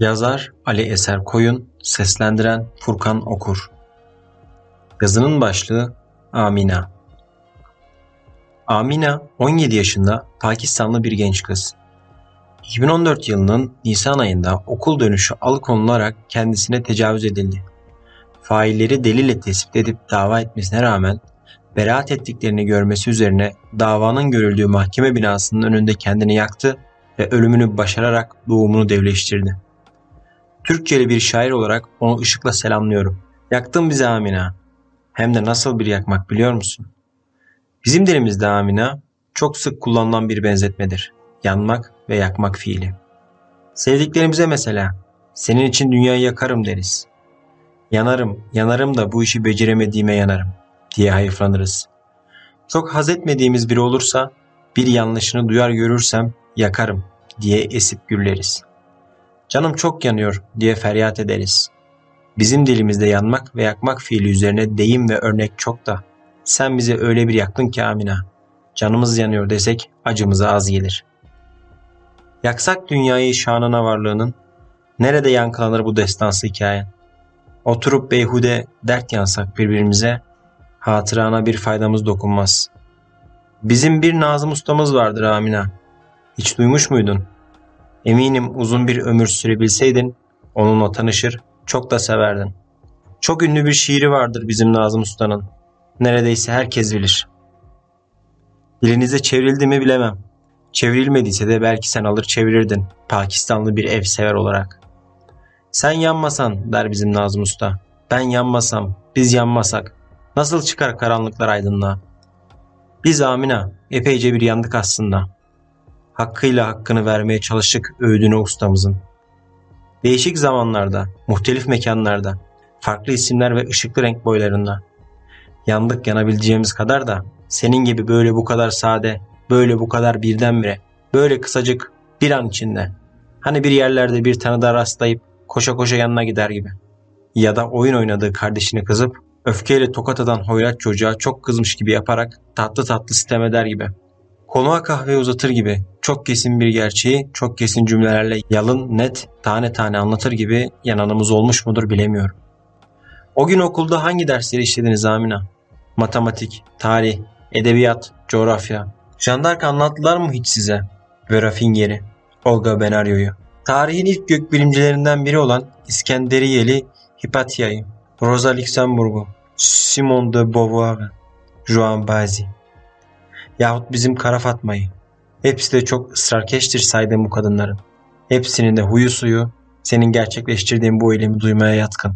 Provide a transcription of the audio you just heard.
Yazar Ali Eser Koyun, seslendiren Furkan Okur. Yazının başlığı Amina. Amina 17 yaşında Pakistanlı bir genç kız. 2014 yılının Nisan ayında okul dönüşü alıkonularak kendisine tecavüz edildi. Failleri delille tespit edip dava etmesine rağmen beraat ettiklerini görmesi üzerine davanın görüldüğü mahkeme binasının önünde kendini yaktı ve ölümünü başararak doğumunu devleştirdi. Türkçeli bir şair olarak onu ışıkla selamlıyorum. Yaktın bizi Amina. Hem de nasıl bir yakmak biliyor musun? Bizim dilimizde Amina çok sık kullanılan bir benzetmedir. Yanmak ve yakmak fiili. Sevdiklerimize mesela senin için dünyayı yakarım deriz. Yanarım, yanarım da bu işi beceremediğime yanarım diye hayıflanırız. Çok haz etmediğimiz biri olursa bir yanlışını duyar görürsem yakarım diye esip gürleriz. Canım çok yanıyor diye feryat ederiz. Bizim dilimizde yanmak ve yakmak fiili üzerine deyim ve örnek çok da sen bize öyle bir yaktın ki Amina. Canımız yanıyor desek acımıza az gelir. Yaksak dünyayı şanına varlığının nerede yankılanır bu destansı hikaye? Oturup beyhude dert yansak birbirimize hatırana bir faydamız dokunmaz. Bizim bir Nazım ustamız vardır Amina. Hiç duymuş muydun? Eminim uzun bir ömür sürebilseydin onunla tanışır, çok da severdin. Çok ünlü bir şiiri vardır bizim Nazım Usta'nın. Neredeyse herkes bilir. Dilinize çevrildi mi bilemem. Çevrilmediyse de belki sen alır çevirirdin Pakistanlı bir ev sever olarak. Sen yanmasan der bizim Nazım Usta. Ben yanmasam, biz yanmasak nasıl çıkar karanlıklar aydınlığa? Biz Amina epeyce bir yandık aslında. Hakkıyla hakkını vermeye çalıştık öğüdüne ustamızın. Değişik zamanlarda, muhtelif mekanlarda, farklı isimler ve ışıklı renk boylarında. Yandık yanabileceğimiz kadar da senin gibi böyle bu kadar sade, böyle bu kadar birdenbire, böyle kısacık bir an içinde. Hani bir yerlerde bir tanıda rastlayıp koşa koşa yanına gider gibi. Ya da oyun oynadığı kardeşini kızıp öfkeyle tokat atan hoyrat çocuğa çok kızmış gibi yaparak tatlı tatlı sitem eder gibi. Konuğa kahve uzatır gibi çok kesin bir gerçeği çok kesin cümlelerle yalın net tane tane anlatır gibi yananımız olmuş mudur bilemiyorum. O gün okulda hangi dersleri işlediniz Amina? Matematik, tarih, edebiyat, coğrafya. Jandark anlattılar mı hiç size? Vera Finger'i, Olga Benario'yu. Tarihin ilk gökbilimcilerinden biri olan İskenderiyeli Hipatya'yı, Rosa Luxemburg'u, Simone de Beauvoir, Joan Bazi yahut bizim Kara Fatma'yı. Hepsi de çok ısrarkeştir saydığım bu kadınların. Hepsinin de huyu suyu senin gerçekleştirdiğin bu eylemi duymaya yatkın.